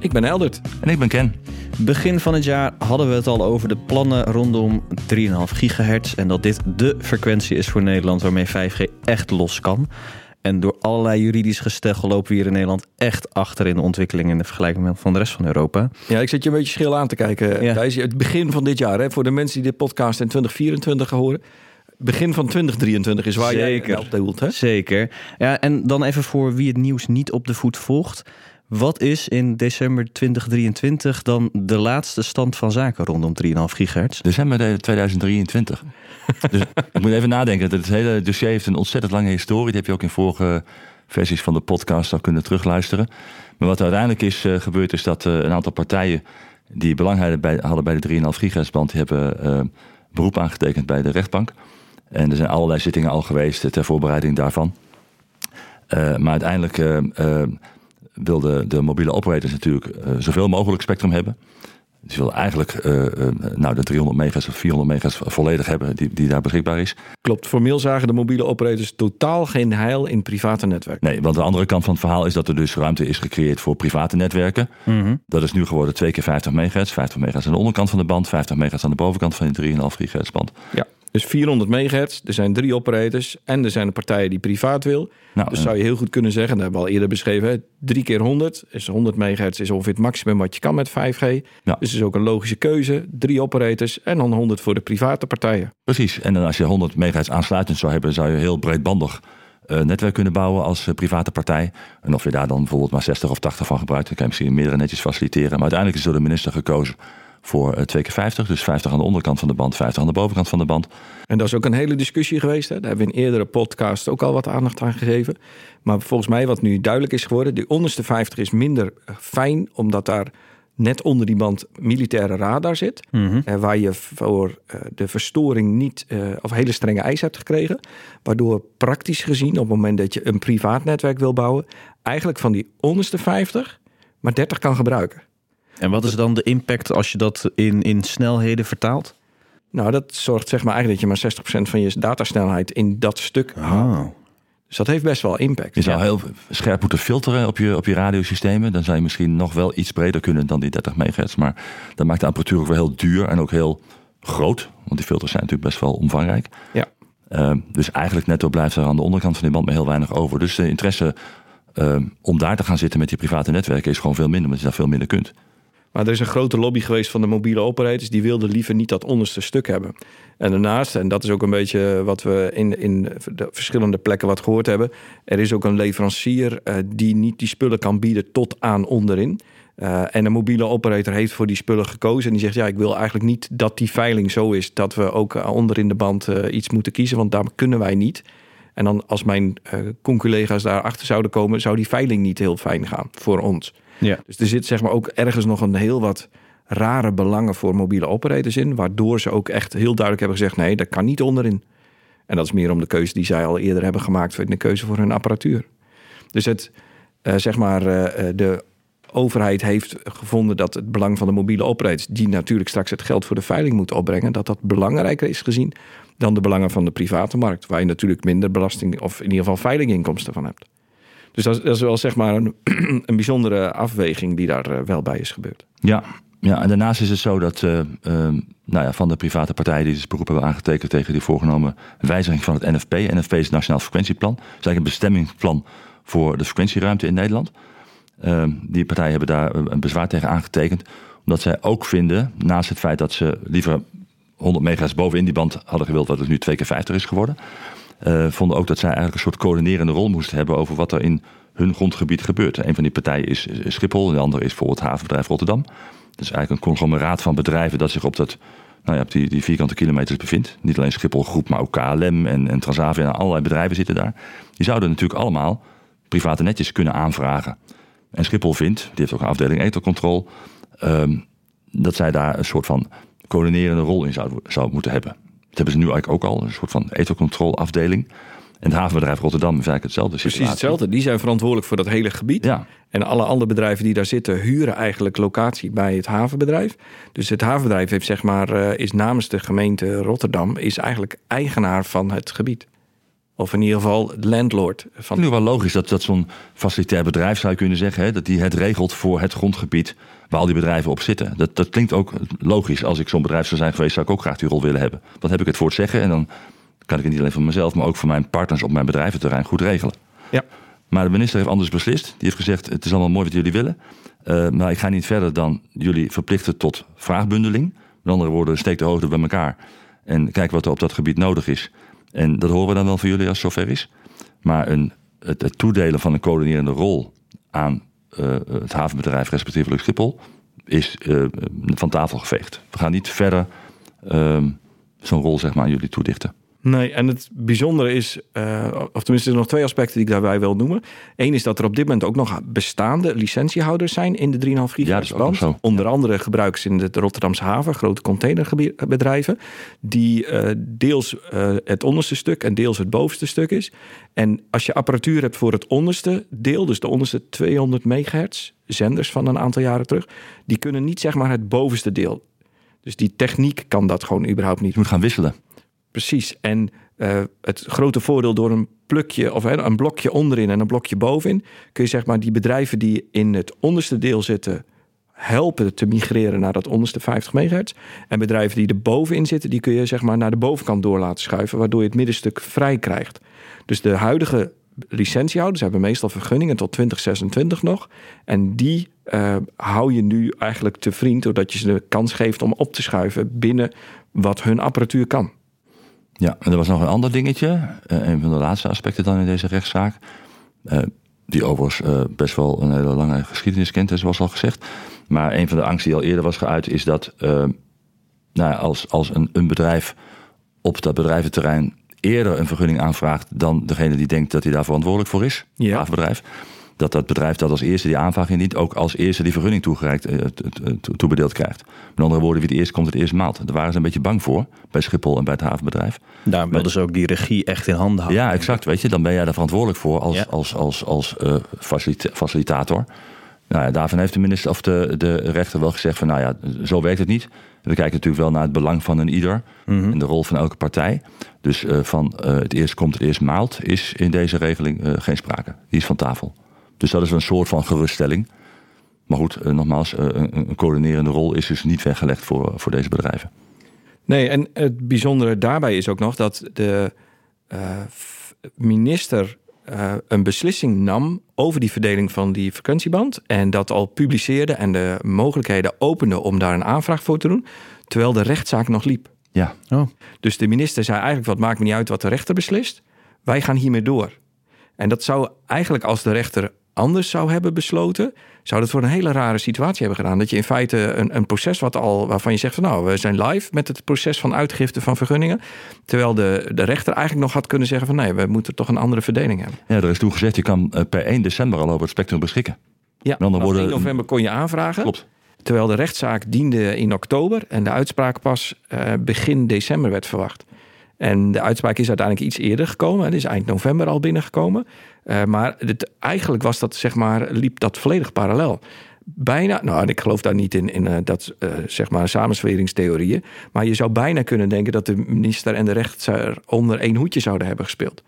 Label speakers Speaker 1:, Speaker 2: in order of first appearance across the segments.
Speaker 1: Ik ben Eldert.
Speaker 2: En ik ben Ken.
Speaker 3: Begin van het jaar hadden we het al over de plannen rondom 3,5 gigahertz. En dat dit de frequentie is voor Nederland waarmee 5G echt los kan. En door allerlei juridisch gesteggel lopen we hier in Nederland echt achter in de ontwikkeling in de vergelijking met van de rest van Europa.
Speaker 1: Ja, ik zit je een beetje schil aan te kijken.
Speaker 3: Ja.
Speaker 1: Thijs. Het begin van dit jaar, hè, voor de mensen die dit podcast in 2024 horen. Begin van 2023 is waar
Speaker 3: Zeker.
Speaker 1: jij op doelt, hè?
Speaker 3: Zeker. Ja, en dan even voor wie het nieuws niet op de voet volgt. Wat is in december 2023 dan de laatste stand van zaken rondom 3,5 gigahertz?
Speaker 2: December 2023. dus ik moet even nadenken. Het hele dossier heeft een ontzettend lange historie. Dat heb je ook in vorige versies van de podcast al kunnen terugluisteren. Maar wat er uiteindelijk is eh, gebeurd is dat eh, een aantal partijen... die belang hadden bij, hadden bij de 3,5 gigahertz band... die hebben eh, beroep aangetekend bij de rechtbank. En er zijn allerlei zittingen al geweest ter voorbereiding daarvan. Maar uiteindelijk wilden de mobiele operators natuurlijk eh, zoveel mogelijk spectrum hebben. Ze willen eigenlijk eh, eh, nou, de 300 megahertz of 400 megahertz volledig hebben die, die daar beschikbaar is.
Speaker 1: Klopt. Formeel zagen de mobiele operators totaal geen heil in private netwerken.
Speaker 2: Nee, want de andere kant van het verhaal is dat er dus ruimte is gecreëerd voor private netwerken. Dat is nu geworden 2 keer 50 megahertz. 50 megahertz aan de onderkant van de band, 50 megahertz aan de bovenkant van die 3,5 gigahertz band.
Speaker 1: Ja. Dus 400 megahertz, er zijn drie operators en er zijn de partijen die privaat wil.
Speaker 2: Nou,
Speaker 1: dus zou je heel goed kunnen zeggen, dat hebben we al eerder beschreven, hè, drie keer 100 is 100 megahertz is ongeveer het maximum wat je kan met 5G.
Speaker 2: Ja.
Speaker 1: Dus is ook een logische keuze. Drie operators en dan 100 voor de private partijen.
Speaker 2: Precies. En dan als je 100 megahertz aansluitend zou hebben, zou je heel breedbandig eh, netwerk kunnen bouwen als eh, private partij. En of je daar dan bijvoorbeeld maar 60 of 80 van gebruikt, dan kan je misschien meerdere netjes faciliteren. Maar uiteindelijk is door de minister gekozen voor eh, 2 keer 50. Dus 50 aan de onderkant van de band, 50 aan de bovenkant van de band.
Speaker 1: En dat is ook een hele discussie geweest. Hè? Daar hebben we in eerdere podcasts ook al wat aandacht aan gegeven. Maar volgens mij wat nu duidelijk is geworden... die onderste 50 is minder eh, fijn... omdat daar net onder die band militaire radar zit... eh, waar je voor eh, de verstoring niet... eh, of hele strenge eisen hebt gekregen. Waardoor praktisch gezien op het moment dat je een privaat netwerk wil bouwen... eigenlijk van die onderste 50 maar 30 kan gebruiken.
Speaker 3: En wat is dan de impact als je dat in, in snelheden vertaalt?
Speaker 1: Nou, dat zorgt zeg maar eigenlijk dat je maar 60% van je datasnelheid in dat stuk
Speaker 3: Oh.
Speaker 1: Dus dat heeft best wel impact.
Speaker 2: Je zou heel scherp moeten filteren op je, op je radiosystemen. Dan zou je misschien nog wel iets breder kunnen dan die 30 megahertz. Maar dat maakt de apparatuur ook wel heel duur en ook heel groot. Want die filters zijn natuurlijk best wel omvangrijk.
Speaker 1: Ja.
Speaker 2: Uh, dus eigenlijk netto blijft er aan de onderkant van die band maar heel weinig over. Dus de interesse uh, om daar te gaan zitten met die private netwerken is gewoon veel minder. Omdat je daar veel minder kunt.
Speaker 1: Maar er is een grote lobby geweest van de mobiele operators. Die wilden liever niet dat onderste stuk hebben. En daarnaast, en dat is ook een beetje wat we in, in de verschillende plekken wat gehoord hebben. Er is ook een leverancier uh, die niet die spullen kan bieden tot aan onderin. Uh, en een mobiele operator heeft voor die spullen gekozen. En die zegt, ja, ik wil eigenlijk niet dat die veiling zo is... dat we ook uh, onderin de band iets moeten kiezen, want daar kunnen wij niet. En dan als mijn uh, conculega's daarachter zouden komen... zou die veiling niet heel fijn gaan voor ons.
Speaker 3: Ja.
Speaker 1: Dus er zit zeg maar ook ergens nog een heel wat rare belangen voor mobiele operators in... waardoor ze ook echt heel duidelijk hebben gezegd... nee, dat kan niet onderin. En dat is meer om de keuze die zij al eerder hebben gemaakt... in de keuze voor hun apparatuur. Dus het, uh, zeg maar, uh, de overheid heeft gevonden dat het belang van de mobiele operators... die natuurlijk straks het geld voor de veiling moeten opbrengen... dat dat belangrijker is gezien dan de belangen van de private markt... waar je natuurlijk minder belasting of in ieder geval veilinginkomsten van hebt. Dus dat is, wel zeg maar een, bijzondere afweging die daar uh, wel bij is gebeurd.
Speaker 2: Ja, ja, en daarnaast is het zo dat uh, uh, nou ja, van de private partijen die dus beroep hebben aangetekend tegen die voorgenomen wijziging van het NFP. NFP is het Nationaal Frequentieplan. Dat is eigenlijk een bestemmingsplan voor de frequentieruimte in Nederland. Uh, die partijen hebben daar een bezwaar tegen aangetekend. Omdat zij ook vinden, naast het feit dat ze liever 100 megahertz bovenin die band hadden gewild, wat het nu 2 keer 50 is geworden. Uh, vonden ook dat zij eigenlijk een soort coördinerende rol moesten hebben over wat er in hun grondgebied gebeurt. Een van die partijen is Schiphol en de andere is bijvoorbeeld havenbedrijf Rotterdam. Dat is eigenlijk een conglomeraat van bedrijven dat zich op, dat, nou ja, op die, die vierkante kilometers bevindt. Niet alleen Schiphol groep, maar ook KLM en, Transavia en allerlei bedrijven zitten daar. Die zouden natuurlijk allemaal private netjes kunnen aanvragen. En Schiphol vindt, die heeft ook een afdeling ethercontrol, um, dat zij daar een soort van coördinerende rol in zou, zou moeten hebben. Dat hebben ze nu eigenlijk ook al, een soort van ethercontrol afdeling. En het havenbedrijf Rotterdam is eigenlijk hetzelfde
Speaker 1: Precies
Speaker 2: situatie.
Speaker 1: hetzelfde. Die zijn verantwoordelijk voor dat hele gebied.
Speaker 2: Ja,
Speaker 1: En alle andere bedrijven die daar zitten, huren eigenlijk locatie bij het havenbedrijf. Dus het havenbedrijf heeft, zeg maar, eh, is namens de gemeente Rotterdam, is eigenlijk eigenaar van het gebied. Of in ieder geval landlord
Speaker 2: Het is
Speaker 1: van.
Speaker 2: nu wel logisch dat, dat zo'n facilitair bedrijf, zou je kunnen zeggen, hè, dat die het regelt voor het grondgebied waar al die bedrijven op zitten. Dat, dat klinkt ook logisch. Als ik zo'n bedrijf zou zijn geweest, zou ik ook graag die rol willen hebben. Dan heb ik het voor het zeggen en dan kan ik het niet alleen voor mezelf, maar ook voor mijn partners op mijn bedrijventerrein goed regelen.
Speaker 1: Ja.
Speaker 2: Maar de minister heeft anders beslist. Die heeft gezegd: Het is allemaal mooi wat jullie willen. eh, maar ik ga niet verder dan jullie verplichten tot vraagbundeling. Met andere woorden, steek de hoogte bij elkaar. En kijk wat er op dat gebied nodig is. En dat horen we dan wel van jullie als het zover is. Maar een, het, toedelen van een coördinerende rol aan eh, het havenbedrijf, respectievelijk Schiphol, is eh, van tafel geveegd. We gaan niet verder ehm, zo'n rol zeg maar, aan jullie toedichten.
Speaker 1: Nee, en het bijzondere is, eh, of tenminste, er zijn nog twee aspecten die ik daarbij wil noemen. Eén is dat er op dit moment ook nog bestaande licentiehouders zijn in de 3,5
Speaker 2: Ja, dat
Speaker 1: gigahertz band. Onder andere gebruiken ze in de Rotterdamse haven, grote containerbedrijven, die eh, deels eh, het onderste stuk en deels het bovenste stuk is. En als je apparatuur hebt voor het onderste deel, dus de onderste 200 megahertz, zenders van een aantal jaren terug, die kunnen niet zeg maar het bovenste deel. Dus die techniek kan dat gewoon überhaupt niet.
Speaker 2: Je moet gaan wisselen.
Speaker 1: Precies. En eh, het grote voordeel door een plukje of een blokje onderin en een blokje bovenin, kun je zeg maar die bedrijven die in het onderste deel zitten helpen te migreren naar dat onderste 50 megahertz. En bedrijven die er bovenin zitten, die kun je zeg maar naar de bovenkant door laten schuiven, waardoor je het middenstuk vrij krijgt. Dus de huidige licentiehouders hebben meestal vergunningen tot 2026 nog. En die eh, hou je nu eigenlijk te vriend, doordat je ze de kans geeft om op te schuiven binnen wat hun apparatuur kan.
Speaker 2: Ja, en er was nog een ander dingetje. eh, een van de laatste aspecten dan in deze rechtszaak. eh, die overigens eh, best wel een hele lange geschiedenis kent, zoals al gezegd. Maar een van de angsten die al eerder was geuit, is dat nou, als, als een, een bedrijf op dat bedrijventerrein eerder een vergunning aanvraagt dan degene die denkt dat hij daar verantwoordelijk voor is,
Speaker 1: Ja.
Speaker 2: havenbedrijf, dat dat bedrijf dat als eerste die aanvraag indient, ook als eerste die vergunning toegereikt, eh, to- to- to- toebedeeld krijgt. Met andere woorden, wie het eerst komt, het eerst maalt. Daar waren ze een beetje bang voor bij Schiphol en bij het havenbedrijf.
Speaker 3: Daarom wilden ze ook die regie echt in handen houden.
Speaker 2: Ja, exact. Weet je, dan ben jij daar verantwoordelijk voor als,
Speaker 3: Ja.
Speaker 2: als, als, als eh, facilita- facilitator. Nou ja, daarvan heeft de minister of de, de rechter wel gezegd van nou ja, zo werkt het niet. We kijken natuurlijk wel naar het belang van een ieder en de rol van elke partij. Dus eh, van het eerst komt, het eerst maalt, is in deze regeling geen sprake. Die is van tafel. Dus dat is een soort van geruststelling. Maar goed, eh, nogmaals, eh, een, een coördinerende rol is dus niet weggelegd voor, voor deze bedrijven.
Speaker 1: Nee, en het bijzondere daarbij is ook nog dat de eh, minister eh, een beslissing nam over die verdeling van die frequentieband. En dat al publiceerde en de mogelijkheden opende om daar een aanvraag voor te doen. Terwijl de rechtszaak nog liep.
Speaker 2: Ja,
Speaker 3: Oh.
Speaker 1: Dus de minister zei eigenlijk: wat maakt me niet uit wat de rechter beslist. Wij gaan hiermee door. En dat zou eigenlijk als de rechter anders zou hebben besloten, zou dat voor een hele rare situatie hebben gedaan. Dat je in feite een, een proces wat al, waarvan je zegt van nou, we zijn live met het proces van uitgifte van vergunningen. Terwijl de, de rechter eigenlijk nog had kunnen zeggen van nee, we moeten toch een andere verdeling hebben.
Speaker 2: ja er is toen gezegd, je kan eh, per 1 december al over het spectrum beschikken.
Speaker 1: Ja,
Speaker 2: woorden-
Speaker 1: 1 november kon je aanvragen.
Speaker 2: Klopt.
Speaker 1: Terwijl de rechtszaak diende in oktober en de uitspraak pas eh, begin december werd verwacht. En de uitspraak is uiteindelijk iets eerder gekomen. Het is eind november al binnengekomen. Eh, maar het, eigenlijk was dat, zeg maar, liep dat volledig parallel. Bijna, nou, ik geloof daar niet in, in eh, dat, eh, zeg maar, samensweringstheorieën. Maar je zou bijna kunnen denken dat de minister en de rechter onder één hoedje zouden hebben gespeeld.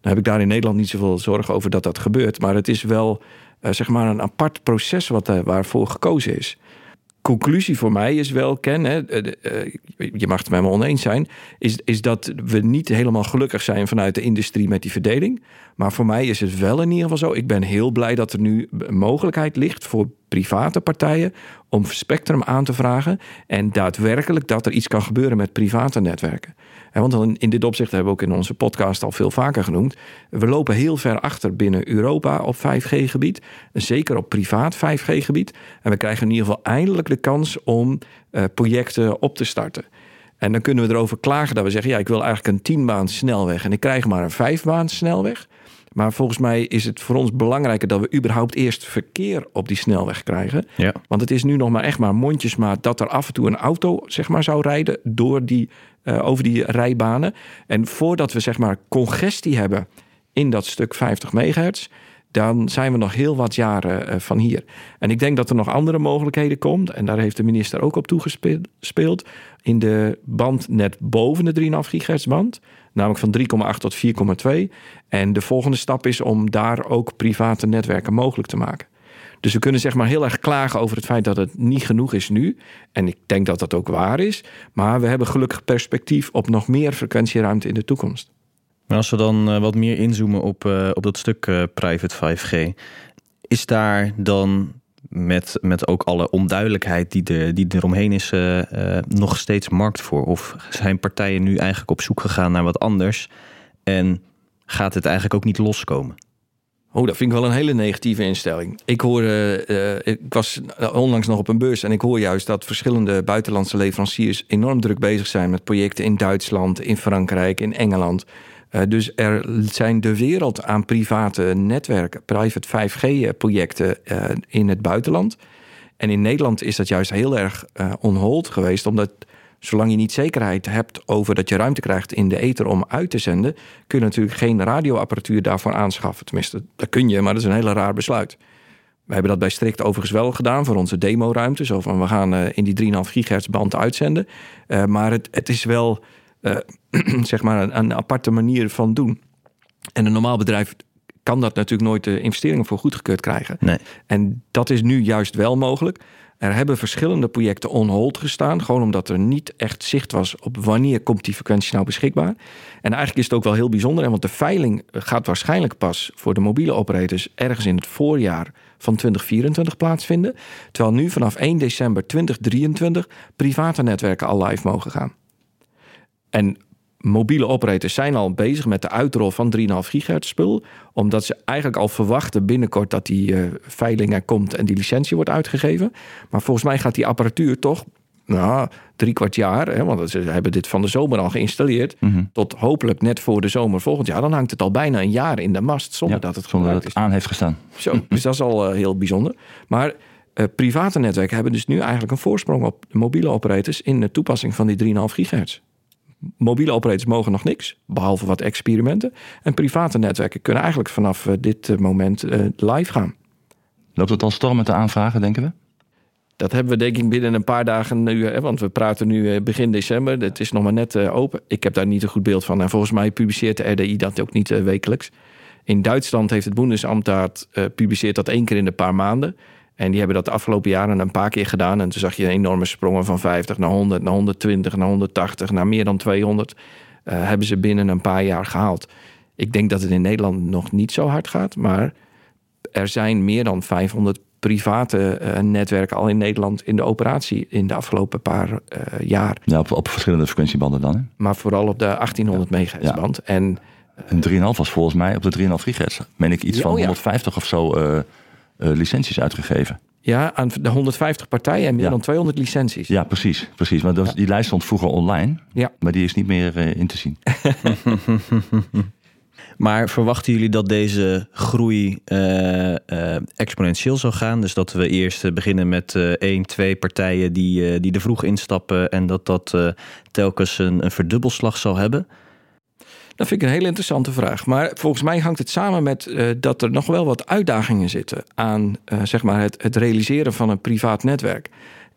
Speaker 1: Dan heb ik daar in Nederland niet zoveel zorgen over dat dat gebeurt. Maar het is wel, zeg maar, een apart proces wat, waarvoor gekozen is conclusie voor mij is wel, Ken, hè, eh, je mag het met me oneens zijn, is, is dat we niet helemaal gelukkig zijn vanuit de industrie met die verdeling. Maar voor mij is het wel in ieder geval zo. Ik ben heel blij dat er nu mogelijkheid ligt voor private partijen om spectrum aan te vragen. En daadwerkelijk dat er iets kan gebeuren met private netwerken. Want in- in dit opzicht hebben we ook in onze podcast al veel vaker genoemd. We lopen heel ver achter binnen Europa op 5G-gebied. Zeker op privaat 5G-gebied. En we krijgen in ieder geval eindelijk de kans om eh, projecten op te starten. En dan kunnen we erover klagen dat we zeggen: ja, ik wil eigenlijk een 10-baan snelweg en ik krijg maar een 5-baan snelweg. Maar volgens mij is het voor ons belangrijker dat we überhaupt eerst verkeer op die snelweg krijgen.
Speaker 3: Ja.
Speaker 1: Want het is nu nog maar echt maar mondjesmaat dat er af en toe een auto zeg maar, zou rijden door die, eh, over die rijbanen. En voordat we zeg maar congestie hebben in dat stuk 50 megahertz, dan zijn we nog heel wat jaren eh, van hier. En ik denk dat er nog andere mogelijkheden komt. En daar heeft de minister ook op toegespeeld. In de band net boven de 3,5 gigahertz band. Namelijk van 3,8 tot 4,2. En de volgende stap is om daar ook private netwerken mogelijk te maken. Dus we kunnen zeg maar heel erg klagen over het feit dat het niet genoeg is nu. En ik denk dat dat ook waar is. Maar we hebben gelukkig perspectief op nog meer frequentieruimte in de toekomst.
Speaker 3: Maar als we dan uh, wat meer inzoomen op, uh, op dat stuk uh, private 5G, is daar dan met, met ook alle onduidelijkheid die, er, die eromheen is, nog steeds markt voor? Of zijn partijen nu eigenlijk op zoek gegaan naar wat anders en gaat het eigenlijk ook niet loskomen?
Speaker 1: Oh, dat vind ik wel een hele negatieve instelling. Ik hoor, ik was onlangs nog op een beurs en ik hoor juist dat verschillende buitenlandse leveranciers enorm druk bezig zijn met projecten in Duitsland, in Frankrijk, in Engeland. Uh, dus er zijn de wereld aan private netwerken, private 5G-projecten uh, in het buitenland. En in Nederland is dat juist heel erg uh, on hold geweest, omdat zolang je niet zekerheid hebt over dat je ruimte krijgt in de ether om uit te zenden, kun je natuurlijk geen radioapparatuur daarvoor aanschaffen. Tenminste, dat kun je, maar dat is een hele raar besluit. We hebben dat bij Strict overigens wel gedaan voor onze demoruimte. Zo van we gaan in die 3,5 gigahertz band uitzenden. maar het, het is wel uh, zeg maar een, een, aparte manier van doen. En een normaal bedrijf kan dat natuurlijk nooit de investeringen voor goedgekeurd krijgen.
Speaker 3: Nee.
Speaker 1: En dat is nu juist wel mogelijk. Er hebben verschillende projecten on hold gestaan, gewoon omdat er niet echt zicht was op wanneer komt die frequentie nou beschikbaar. En eigenlijk is het ook wel heel bijzonder, want de veiling gaat waarschijnlijk pas voor de mobiele operators ergens in het voorjaar van 2024 plaatsvinden. Terwijl nu vanaf 1 december 2023 private netwerken al live mogen gaan. En mobiele operators zijn al bezig met de uitrol van 3,5 gigahertz spul. Omdat ze eigenlijk al verwachten binnenkort dat die uh, veiling er komt en die licentie wordt uitgegeven. Maar volgens mij gaat die apparatuur toch nou, drie kwart jaar, hè, want ze hebben dit van de zomer al geïnstalleerd,
Speaker 2: Mhm.
Speaker 1: tot hopelijk net voor de zomer volgend jaar. Dan hangt het al bijna een jaar in de mast zonder
Speaker 2: Ja,
Speaker 1: dat het
Speaker 2: dat
Speaker 1: is.
Speaker 2: aan heeft gestaan.
Speaker 1: Zo, dus dat is al eh, heel bijzonder. Maar eh, private netwerken hebben dus nu eigenlijk een voorsprong op mobiele operators in de toepassing van die 3,5 gigahertz. Mobiele operators mogen nog niks, behalve wat experimenten. En private netwerken kunnen eigenlijk vanaf eh, dit eh, moment eh, live gaan.
Speaker 2: Loopt het al storm met de aanvragen, denken we?
Speaker 1: Dat hebben we denk ik binnen een paar dagen nu, hè, want we praten nu begin december. Het is nog maar net open. Ik heb daar niet een goed beeld van. En volgens mij publiceert de RDI dat ook niet wekelijks. In Duitsland heeft het Bundesamtdaad uh, publiceert dat één keer in de paar maanden. En die hebben dat de afgelopen jaren een paar keer gedaan. En toen zag je enorme sprongen van 50 naar 100, naar 120, naar 180, naar meer dan 200. Uh, hebben ze binnen een paar jaar gehaald. Ik denk dat het in Nederland nog niet zo hard gaat. Maar er zijn meer dan 500 private uh, netwerken al in Nederland in de operatie in de afgelopen paar uh, jaar.
Speaker 2: Ja, op, op, verschillende frequentiebanden dan. Hè?
Speaker 1: Maar vooral op de 1800 ja. megahertz band. Ja. En,
Speaker 2: en 3,5 was volgens mij op de 3,5 gigahertz. Meen ik iets
Speaker 1: Ja,
Speaker 2: van
Speaker 1: oh ja.
Speaker 2: 150 of zo licenties uitgegeven.
Speaker 1: Ja, aan de 150 partijen en meer
Speaker 2: Ja.
Speaker 1: dan 200 licenties.
Speaker 2: Ja, precies. precies. Maar dat, die lijst stond vroeger online.
Speaker 1: Ja.
Speaker 2: Maar die is niet meer uh, in te zien.
Speaker 3: Maar verwachten jullie dat deze groei uh, uh, exponentieel zal gaan? Dus dat we eerst beginnen met één, twee partijen die, die er vroeg instappen en dat dat telkens een, een verdubbelslag zal hebben?
Speaker 1: Dat vind ik een hele interessante vraag. Maar volgens mij hangt het samen met uh, dat er nog wel wat uitdagingen zitten aan uh, zeg maar het, het, realiseren van een privaat netwerk.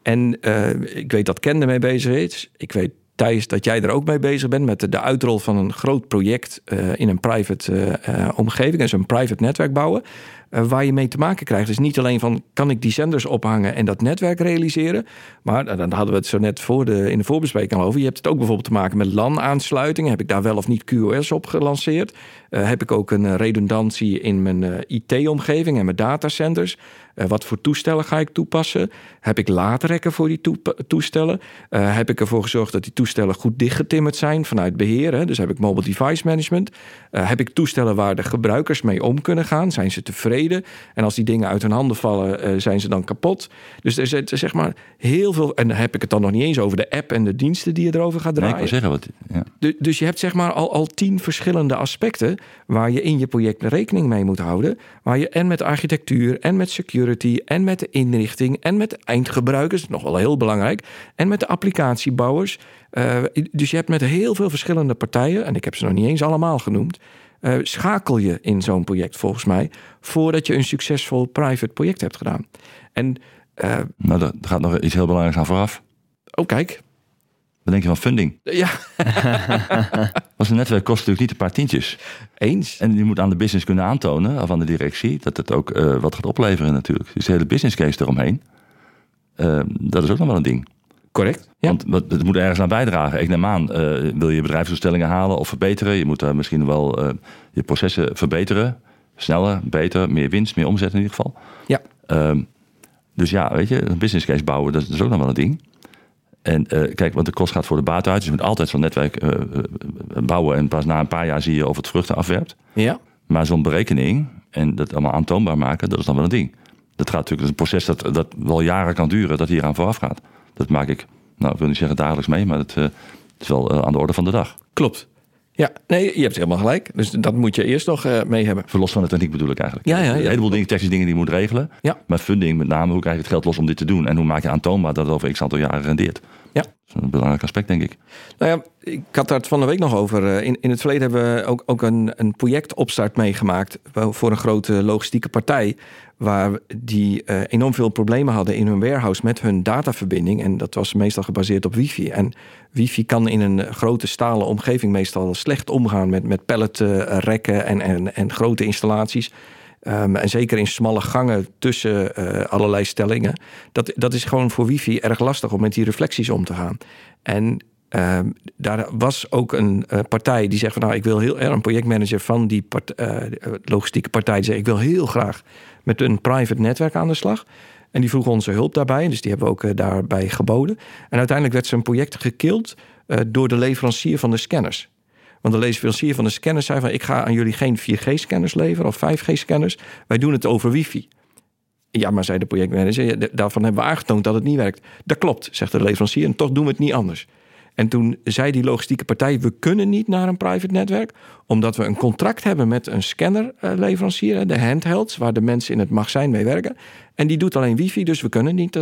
Speaker 1: En uh, ik weet dat Ken ermee bezig is. Ik weet Thijs dat jij er ook mee bezig bent met de, de uitrol van een groot project in een private omgeving. En zo'n private netwerk bouwen. Uh, waar je mee te maken krijgt. is niet alleen van kan ik die zenders ophangen en dat netwerk realiseren. Maar uh, dan hadden we het zo net voor de, in de voorbespreking al over. Je hebt het ook bijvoorbeeld te maken met LAN-aansluitingen. Heb ik daar wel of niet QoS op gelanceerd? Uh, heb ik ook een redundantie in mijn IT-omgeving en mijn datacenters? wat voor toestellen ga ik toepassen? Heb ik laadrekken voor die toestellen? heb ik ervoor gezorgd dat die toestellen goed dichtgetimmerd zijn vanuit beheer? Dus heb ik mobile device management? heb ik toestellen waar de gebruikers mee om kunnen gaan? Zijn ze tevreden? En als die dingen uit hun handen vallen, eh, zijn ze dan kapot. Dus er zit zeg maar heel veel. En dan heb ik het dan nog niet eens over de app en de diensten die je erover gaat
Speaker 2: Nee, ik
Speaker 1: draaien.
Speaker 2: wil zeggen, wat, ja.
Speaker 1: Du- Dus je hebt zeg maar al, al tien verschillende aspecten waar je in je project rekening mee moet houden. Waar je en met architectuur, en met security, en met de inrichting, en met de eindgebruikers, nog wel heel belangrijk, en met de applicatiebouwers. Eh, dus je hebt met heel veel verschillende partijen, en ik heb ze nog niet eens allemaal genoemd, eh, schakel je in zo'n project volgens mij, voordat je een succesvol private project hebt gedaan. En, eh,
Speaker 2: Nou, er gaat nog iets heel belangrijks aan vooraf.
Speaker 1: oh kijk,
Speaker 2: Wat denk je van funding?
Speaker 1: ja,
Speaker 2: Want een netwerk kost natuurlijk niet een paar tientjes.
Speaker 1: eens.
Speaker 2: En je moet aan de business kunnen aantonen, of aan de directie, dat het ook eh, wat gaat opleveren natuurlijk. Dus de hele business case eromheen, eh, dat is ook nog wel een ding.
Speaker 1: Correct. Ja.
Speaker 2: Want het moet ergens aan bijdragen. Ik neem aan, eh, wil je bedrijfsdoelstellingen halen of verbeteren? Je moet daar misschien wel eh, je processen verbeteren. Sneller, beter, meer winst, meer omzet in ieder geval.
Speaker 1: Ja.
Speaker 2: Ehm, dus ja, weet je, een business case bouwen, dat is ook nog wel een ding. En eh, kijk, want de kost gaat voor de baat uit. Dus je moet altijd zo'n netwerk bouwen. En pas na een paar jaar zie je of het vruchten afwerpt.
Speaker 1: ja.
Speaker 2: Maar zo'n berekening en dat allemaal aantoonbaar maken, dat is dan wel een ding. Dat gaat natuurlijk, dat is een proces dat, dat wel jaren kan duren, dat hier aan vooraf gaat. Dat maak ik, nou, ik wil niet zeggen dagelijks mee, maar het eh, is wel eh, aan de orde van de dag.
Speaker 1: Klopt. Ja, nee, je hebt helemaal gelijk. Dus dat moet je eerst nog eh, mee hebben.
Speaker 2: Verlos van de techniek bedoel ik eigenlijk.
Speaker 1: Ja, ja, ja.
Speaker 2: Een heleboel dingen, technische dingen die je moet regelen.
Speaker 1: Ja.
Speaker 2: Maar funding, met name, hoe krijg je het geld los om dit te doen? En hoe maak je aantoonbaar dat het over x aantal jaren rendeert?
Speaker 1: Ja.
Speaker 2: Dat is een belangrijk aspect, denk ik.
Speaker 1: Nou ja, ik had daar het van de week nog over. Eh, In, in het verleden hebben we ook, ook een, een projectopstart meegemaakt voor een grote logistieke partij. Waar die eh, enorm veel problemen hadden in hun warehouse met hun dataverbinding. En dat was meestal gebaseerd op wifi. En wifi kan in een grote stalen omgeving meestal slecht omgaan met, met palletrekken en, en, en grote installaties. Um, en zeker in smalle gangen tussen uh, allerlei stellingen. Dat, dat is gewoon voor wifi erg lastig om met die reflecties om te gaan. En uh, daar was ook een uh, partij die zegt van nou, ik wil heel erg een projectmanager van die part, logistieke partij. Die zegt ik wil heel graag met een private netwerk aan de slag. En die vroeg onze hulp daarbij. Dus die hebben we ook daarbij geboden. En uiteindelijk werd zijn project gekild door de leverancier van de scanners. Want de leverancier van de scanners zei van... ik ga aan jullie geen 4G-scanners leveren of 5G-scanners. Wij doen het over wifi. Ja, maar zei de projectmanager, daarvan hebben we aangetoond dat het niet werkt. Dat klopt, zegt de leverancier, en toch doen we het niet anders. En toen zei die logistieke partij, we kunnen niet naar een private netwerk... omdat we een contract hebben met een scannerleverancier, de handhelds... waar de mensen in het magazijn mee werken. En die doet alleen wifi, dus we kunnen niet...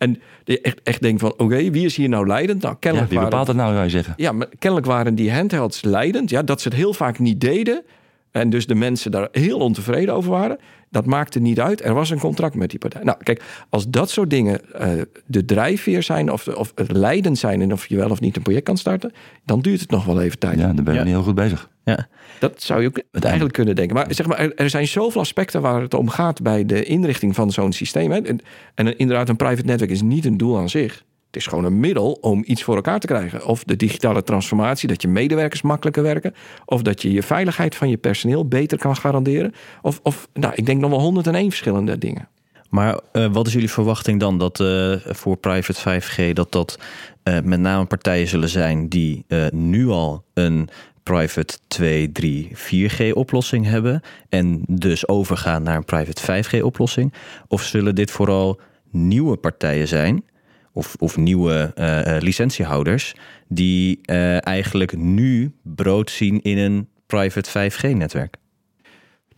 Speaker 1: En je echt, echt denkt van, oké, okay, wie is hier nou leidend? Nou,
Speaker 2: kennelijk ja, wie bepaalt
Speaker 1: waren,
Speaker 2: het nou, zou je zeggen?
Speaker 1: Ja, maar kennelijk waren die handhelds leidend. Ja, dat ze het heel vaak niet deden. En dus de mensen daar heel ontevreden over waren. Dat maakte niet uit. Er was een contract met die partij. Nou, kijk, als dat soort dingen uh, de drijfveer zijn... Of, of het leidend zijn en of je wel of niet een project kan starten... dan duurt het nog wel even tijd.
Speaker 2: Ja, dan ben je ja. niet heel goed bezig.
Speaker 1: Ja. Dat zou je ook eigenlijk kunnen denken. Maar zeg maar, er, er, zijn zoveel aspecten waar het om gaat... bij de inrichting van zo'n systeem. Hè. En, en inderdaad, een private netwerk is niet een doel aan zich... Het is gewoon een middel om iets voor elkaar te krijgen. Of de digitale transformatie, dat je medewerkers makkelijker werken. Of dat je je veiligheid van je personeel beter kan garanderen. Of, of nou, ik denk nog wel 101 verschillende dingen.
Speaker 3: Maar uh, wat is jullie verwachting dan dat uh, voor private 5G dat dat uh, met name partijen zullen zijn die nu al een private 2, 3, 4G oplossing hebben en dus overgaan naar een private 5G oplossing? Of zullen dit vooral nieuwe partijen zijn? Of, of nieuwe uh, licentiehouders die uh, eigenlijk nu brood zien in een private 5G-netwerk?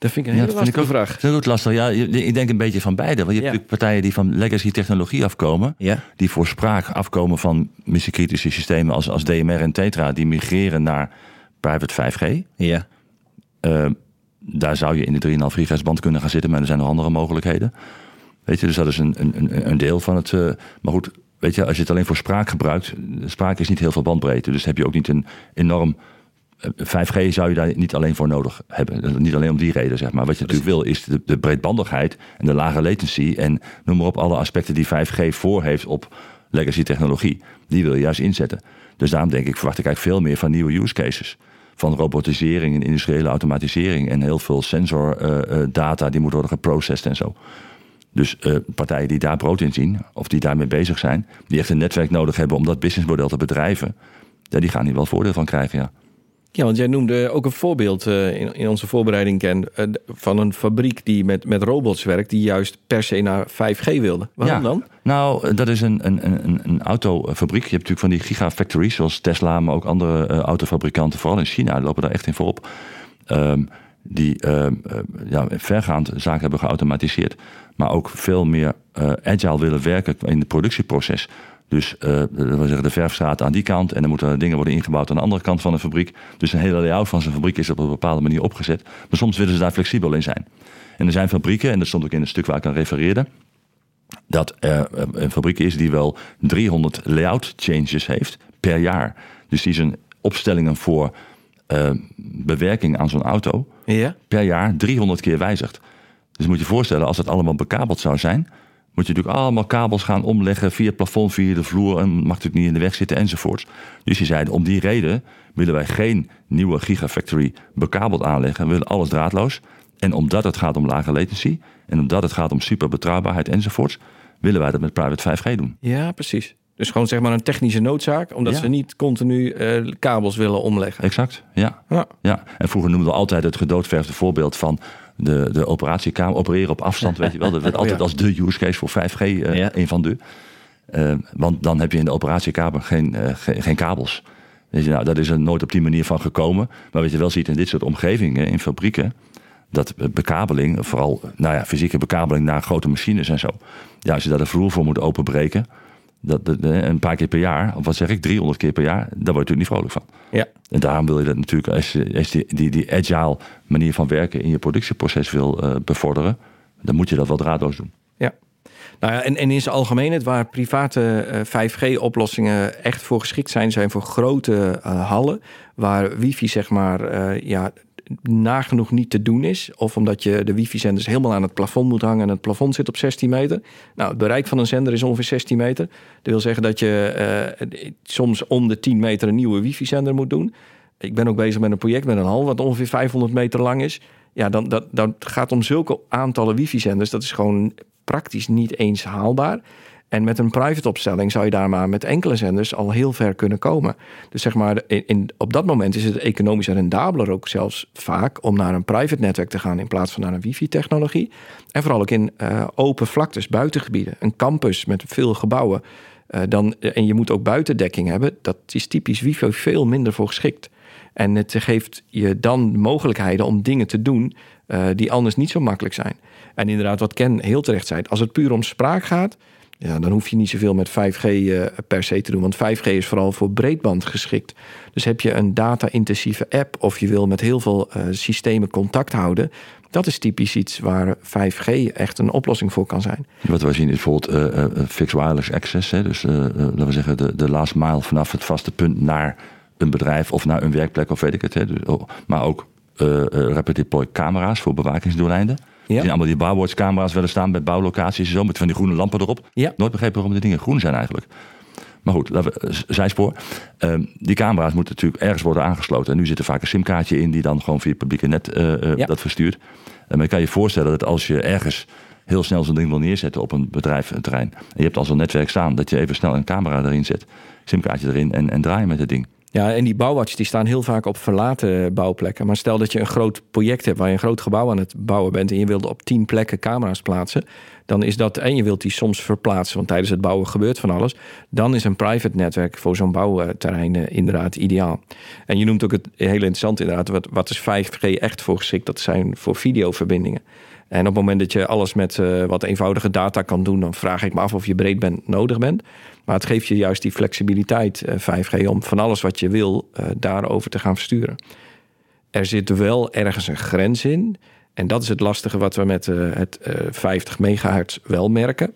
Speaker 1: Dat vind ik een ja, hele lastige
Speaker 2: ik ook,
Speaker 1: vraag.
Speaker 2: Dat is lastig. Ja, ik denk een beetje van beide. Want je hebt ja. partijen die van legacy technologie afkomen.
Speaker 3: Ja.
Speaker 2: Die voor spraak afkomen van missiekritische systemen als, als DMR en Tetra. Die migreren naar private 5G.
Speaker 3: Ja.
Speaker 2: Uh, daar zou je in de 3,5 gigahertz band kunnen gaan zitten. Maar er zijn nog andere mogelijkheden. Weet je, dus dat is een, een, een deel van het. Uh, maar goed, weet je, als je het alleen voor spraak gebruikt. Spraak is niet heel veel bandbreedte. Dus heb je ook niet een enorm. 5G zou je daar niet alleen voor nodig hebben. Niet alleen om die reden, zeg maar. Wat je natuurlijk wil, is de, breedbandigheid en de lage latency. En noem maar op alle aspecten die 5G voor heeft op legacy technologie. Die wil je juist inzetten. Dus daarom denk ik, verwacht ik eigenlijk veel meer van nieuwe use cases. Van robotisering en industriële automatisering. En heel veel sensordata uh, die moet worden geprocessed en zo. Dus uh, partijen die daar brood in zien, of die daarmee bezig zijn, die echt een netwerk nodig hebben om dat businessmodel te bedrijven, ja, die gaan hier wel voordeel van krijgen, ja.
Speaker 1: Ja, want jij noemde ook een voorbeeld uh, in, in, onze voorbereiding, Ken, uh, van een fabriek die met, met robots werkt, die juist per se naar 5G wilde. Waarom
Speaker 2: ja.
Speaker 1: dan?
Speaker 2: Nou, dat is een, een, een, een autofabriek. Je hebt natuurlijk van die gigafactories, zoals Tesla, maar ook andere autofabrikanten, vooral in China, lopen daar echt in voorop. Um, die ja, vergaand zaken hebben geautomatiseerd, maar ook veel meer agile willen werken in het productieproces. Dus uh, zeggen de verfstraat aan die kant en dan moeten dingen worden ingebouwd aan de andere kant van de fabriek. Dus een hele layout van zijn fabriek is op een bepaalde manier opgezet. Maar soms willen ze daar flexibel in zijn. En er zijn fabrieken, en dat stond ook in het stuk waar ik aan refereerde, dat er een fabriek is die wel 300 layout changes heeft per jaar. Dus die zijn opstellingen voor uh, bewerking aan zo'n auto
Speaker 1: ja?
Speaker 2: per jaar 300 keer wijzigt. Dus moet je voorstellen, als het allemaal bekabeld zou zijn, moet je natuurlijk allemaal kabels gaan omleggen via het plafond, via de vloer en mag natuurlijk niet in de weg zitten enzovoorts. Dus die zeiden, om die reden willen wij geen nieuwe gigafactory bekabeld aanleggen. We willen alles draadloos. En omdat het gaat om lage latency en omdat het gaat om super betrouwbaarheid enzovoorts, willen wij dat met private 5G doen.
Speaker 1: Ja, precies. Dus gewoon zeg maar een technische noodzaak, omdat
Speaker 2: Ja.
Speaker 1: ze niet continu eh, kabels willen omleggen.
Speaker 2: Exact, ja.
Speaker 1: Ja.
Speaker 2: ja. En vroeger noemden we altijd het gedoodverfde voorbeeld van de, de operatiekamer, opereren op afstand, weet je wel. Dat werd altijd
Speaker 1: ja.
Speaker 2: als de use case voor 5G, eh,
Speaker 3: Ja.
Speaker 2: een van de. Eh, want dan heb je in de operatiekamer geen, eh, geen, geen kabels. Weet je, nou, dat is er nooit op die manier van gekomen. Maar wat je wel ziet in dit soort omgevingen, in fabrieken, dat bekabeling, vooral nou ja, fysieke bekabeling naar grote machines en zo. Ja, als je daar de vloer voor moet openbreken, dat, dat, eh, een paar keer per jaar, of wat zeg ik, 300 keer per jaar, daar word je natuurlijk niet vrolijk van.
Speaker 1: Ja.
Speaker 2: En daarom wil je dat natuurlijk, als je, als je die, die, die agile manier van werken in je productieproces wil eh, bevorderen, dan moet je dat wel draadloos doen.
Speaker 1: Ja. Nou ja, en, en in zijn algemeenheid, waar private eh, 5G-oplossingen echt voor geschikt zijn, zijn voor grote eh, hallen, waar wifi zeg maar eh, ja, nagenoeg niet te doen is. Of omdat je de wifi-zenders helemaal aan het plafond moet hangen en het plafond zit op 16 meter. Nou, het bereik van een zender is ongeveer 16 meter. Dat wil zeggen dat je eh, soms om de 10 meter een nieuwe wifi-zender moet doen. Ik ben ook bezig met een project met een hal wat ongeveer 500 meter lang is. Ja, dan, dat, dat gaat om zulke aantallen wifi-zenders. Dat is gewoon praktisch niet eens haalbaar. En met een private opstelling zou je daar maar met enkele zenders al heel ver kunnen komen. Dus zeg maar, in, op dat moment is het economisch rendabeler ook zelfs vaak om naar een private netwerk te gaan in plaats van naar een wifi-technologie. En vooral ook in eh, open vlaktes, buitengebieden, een campus met veel gebouwen. eh, dan, en je moet ook buitendekking hebben. Dat is typisch wifi veel minder voor geschikt. En het geeft je dan mogelijkheden om dingen te doen eh, die anders niet zo makkelijk zijn. En inderdaad, wat Ken heel terecht zei, als het puur om spraak gaat, ja, dan hoef je niet zoveel met 5G eh, per se te doen. Want 5G is vooral voor breedband geschikt. Dus heb je een data-intensieve app of je wil met heel veel eh, systemen contact houden. Dat is typisch iets waar 5G echt een oplossing voor kan zijn.
Speaker 2: Wat wij zien is bijvoorbeeld eh, eh, fixed wireless access. Hè? Dus laten we zeggen de, de last mile vanaf het vaste punt naar een bedrijf of naar een werkplek of weet ik het. Hè? Dus, oh, maar ook rapid deploy camera's voor bewakingsdoeleinden.
Speaker 1: Ja.
Speaker 2: Je ziet allemaal die camera's willen staan bij bouwlocaties en zo met van die groene lampen erop.
Speaker 1: Ja.
Speaker 2: Nooit begrepen waarom die dingen groen zijn eigenlijk. Maar goed, eh, zijspoor. Ehm, die camera's moeten natuurlijk ergens worden aangesloten. En nu zit er vaak een simkaartje in die dan gewoon via het publieke net eh, eh,
Speaker 1: Ja.
Speaker 2: dat verstuurt. En dan kan je je voorstellen dat als je ergens heel snel zo'n ding wil neerzetten op een bedrijf, een terrein. En je hebt al zo'n netwerk staan, dat je even snel een camera erin zet. Simkaartje erin en, en draaien met het ding.
Speaker 1: Ja, en die bouwwatches die staan heel vaak op verlaten bouwplekken. Maar stel dat je een groot project hebt waar je een groot gebouw aan het bouwen bent en je wilt op tien plekken camera's plaatsen, dan is dat en je wilt die soms verplaatsen, want tijdens het bouwen gebeurt van alles. Dan is een private netwerk voor zo'n bouwterrein eh, inderdaad ideaal. En je noemt ook het heel interessant inderdaad, wat, wat is 5G echt voor geschikt? Dat zijn voor videoverbindingen. En op het moment dat je alles met eh, wat eenvoudige data kan doen, dan vraag ik me af of je breedband nodig bent. Maar het geeft je juist die flexibiliteit, eh, 5G, om van alles wat je wil eh, daarover te gaan versturen. Er zit wel ergens een grens in. En dat is het lastige wat we met eh, het eh, 50 megahertz wel merken.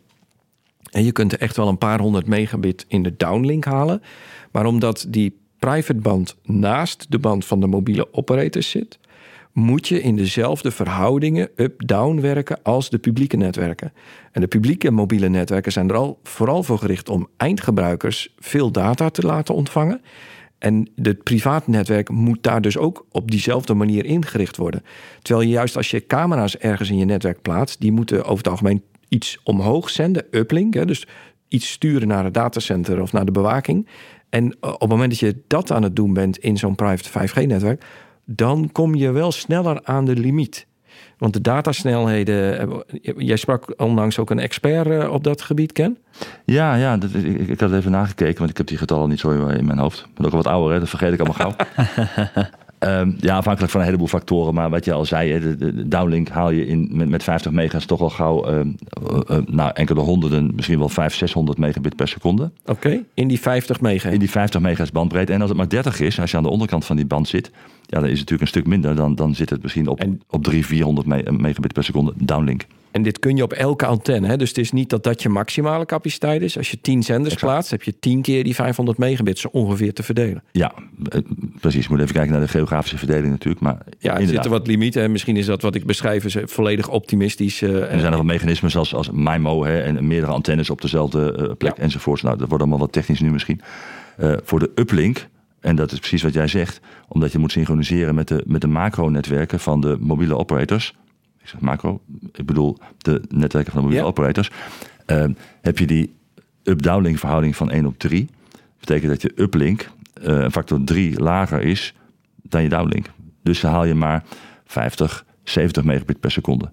Speaker 1: En je kunt er echt wel een paar honderd megabit in de downlink halen. Maar omdat die private band naast de band van de mobiele operators zit, moet je in dezelfde verhoudingen up-down werken als de publieke netwerken. En de publieke mobiele netwerken zijn er al vooral voor gericht om eindgebruikers veel data te laten ontvangen. En het privaatnetwerk moet daar dus ook op diezelfde manier ingericht worden. Terwijl je juist als je camera's ergens in je netwerk plaatst, die moeten over het algemeen iets omhoog zenden, uplink, hè, dus iets sturen naar het datacenter of naar de bewaking. En op het moment dat je dat aan het doen bent in zo'n private 5G-netwerk, dan kom je wel sneller aan de limiet. Want de datasnelheden, eh, jij sprak onlangs ook een expert eh, op dat gebied, Ken?
Speaker 2: Ja, ja dat, ik, ik had even nagekeken, want ik heb die getallen niet zo in mijn hoofd. Ik ben ook al wat ouder, hè, dat vergeet ik allemaal gauw. Um, ja, afhankelijk van een heleboel factoren. Maar wat je al zei, de, de downlink haal je in, met, met 50 mega's toch al gauw uh, uh, nou, enkele honderden, misschien wel 500, 600 megabit per seconde.
Speaker 1: Oké, in die 50 mega.
Speaker 2: In die 50 mega's bandbreedte. En als het maar 30 is, als je aan de onderkant van die band zit, ja, dan is het natuurlijk een stuk minder. Dan, dan zit het misschien op, en, op 300, 400 megabit per seconde downlink.
Speaker 1: En dit kun je op elke antenne. Hè? Dus het is niet dat dat je maximale capaciteit is. Als je 10 zenders plaatst, heb je 10 keer die 500 megabit zo ongeveer te verdelen.
Speaker 2: Ja, eh, precies. Je moet even kijken naar de geografische verdeling natuurlijk. Maar
Speaker 1: ja, er zitten wat limieten. En misschien is dat wat ik beschrijf is volledig optimistisch. Uh,
Speaker 2: er zijn nog wat mechanismen zoals als MIMO hè, en meerdere antennes op dezelfde uh, plek ja. enzovoort. Nou, dat wordt allemaal wat technisch nu misschien. Uh, voor de uplink, en dat is precies wat jij zegt, omdat je moet synchroniseren met de, met de macronetwerken van de mobiele operators ik zeg macro, ik bedoel de netwerken van de mobiele operators, uh, heb je die up-downlink verhouding van 1 op 3. Dat betekent dat je uplink uh, een factor 3 lager is dan je downlink. Dus dan haal je maar 50, 70 megabit per seconde.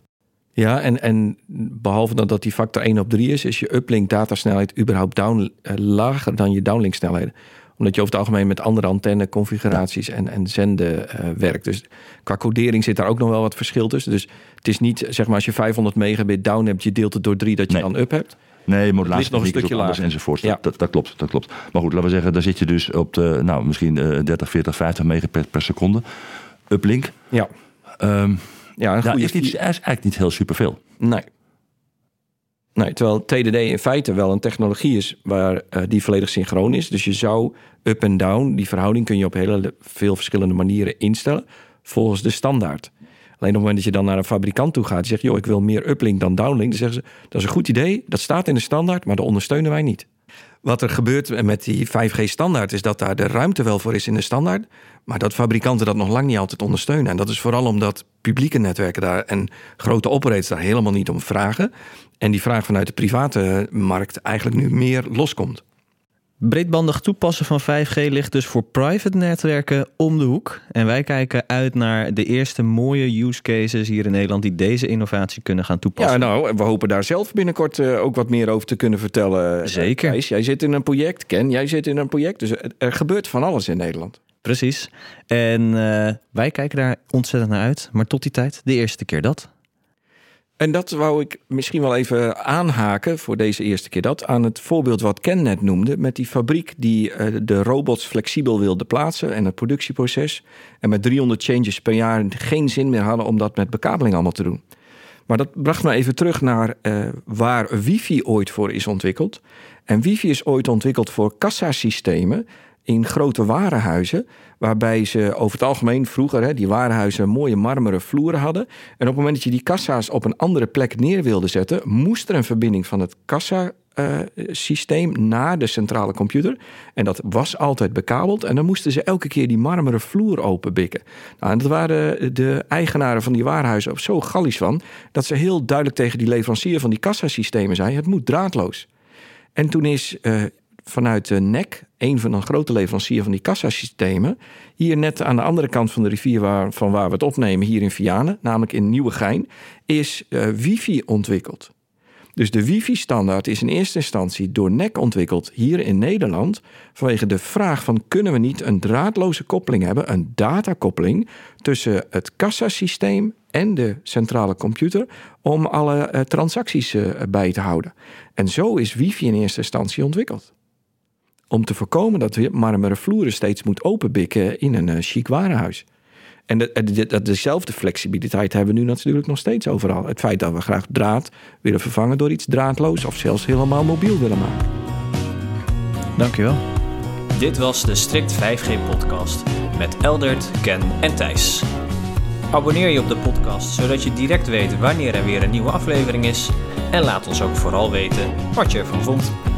Speaker 1: Ja, en, en behalve dat, dat die factor 1 op 3 is, is je uplink datasnelheid überhaupt down, uh, lager dan je downlink snelheden omdat je over het algemeen met andere antenneconfiguraties en, en zenden uh, werkt. Dus qua codering zit daar ook nog wel wat verschil tussen. Dus het is niet, zeg maar, als je 500 megabit down hebt, je deelt het door drie dat je dan up hebt.
Speaker 2: Nee, modulatie nog een stukje lager enzovoort. Ja. Dat, dat, klopt, dat klopt. Maar goed, laten we zeggen, daar zit je dus op de, nou, misschien uh, 30, 40, 50 megabit per seconde. Uplink.
Speaker 1: Ja.
Speaker 2: Um, ja, een goede... is, niet, is eigenlijk niet heel superveel.
Speaker 1: Nee. Nee, terwijl TDD in feite wel een technologie is waar uh, die volledig synchroon is. Dus je zou up en down, die verhouding kun je op hele veel verschillende manieren instellen volgens de standaard. Alleen op het moment dat je dan naar een fabrikant toe gaat, die zegt, joh, ik wil meer uplink dan downlink, dan zeggen ze, dat is een goed idee, dat staat in de standaard, maar dat ondersteunen wij niet. Wat er gebeurt met die 5G-standaard is dat daar de ruimte wel voor is in de standaard, maar dat fabrikanten dat nog lang niet altijd ondersteunen. En dat is vooral omdat publieke netwerken daar en grote operators daar helemaal niet om vragen. En die vraag vanuit de private markt eigenlijk nu meer loskomt.
Speaker 3: Breedbandig toepassen van 5G ligt dus voor private netwerken om de hoek. En wij kijken uit naar de eerste mooie use cases hier in Nederland die deze innovatie kunnen gaan toepassen.
Speaker 1: Ja, nou, we hopen daar zelf binnenkort uh, ook wat meer over te kunnen vertellen.
Speaker 3: Zeker.
Speaker 1: Thijs, jij zit in een project, Ken, jij zit in een project. Dus er gebeurt van alles in Nederland.
Speaker 3: Precies. En uh, wij kijken daar ontzettend naar uit. Maar tot die tijd, de eerste keer dat.
Speaker 1: En dat wou ik misschien wel even aanhaken voor deze eerste keer dat aan het voorbeeld wat Ken net noemde met die fabriek die uh, de robots flexibel wilde plaatsen en het productieproces en met 300 changes per jaar geen zin meer hadden om dat met bekabeling allemaal te doen. Maar dat bracht me even terug naar uh, waar wifi ooit voor is ontwikkeld. En wifi is ooit ontwikkeld voor kassasystemen in grote warenhuizen. Waarbij ze over het algemeen vroeger hè, die warenhuizen mooie marmeren vloeren hadden. En op het moment dat je die kassa's op een andere plek neer wilde zetten, moest er een verbinding van het kassa. Uh, systeem naar de centrale computer. En dat was altijd bekabeld. En dan moesten ze elke keer die marmeren vloer openbikken. Nou, en dat waren de eigenaren van die warenhuizen op zo gallisch van. dat ze heel duidelijk tegen die leverancier van die kassasystemen zei: het moet draadloos. En toen is uh, vanuit de NEC, een van de grote leverancier van die kassasystemen, hier net aan de andere kant van de rivier waar, van waar we het opnemen, hier in Vianen, namelijk in Nieuwegein, is uh, wifi ontwikkeld. Dus de wifi-standaard is in eerste instantie door NEC ontwikkeld hier in Nederland vanwege de vraag van kunnen we niet een draadloze koppeling hebben, een datakoppeling tussen het kassasysteem en de centrale computer om alle uh, transacties uh, bij te houden. En zo is wifi in eerste instantie ontwikkeld om te voorkomen dat we marmeren vloeren steeds moet openbikken in een uh, chic warenhuis. En de, de, dezelfde flexibiliteit hebben we nu natuurlijk nog steeds overal. Het feit dat we graag draad willen vervangen door iets draadloos of zelfs helemaal mobiel willen maken.
Speaker 3: Dankjewel.
Speaker 4: Dit was de Strict 5G podcast met Eldert, Ken en Thijs. Abonneer je op de podcast zodat je direct weet wanneer er weer een nieuwe aflevering is. En laat ons ook vooral weten wat je ervan vond.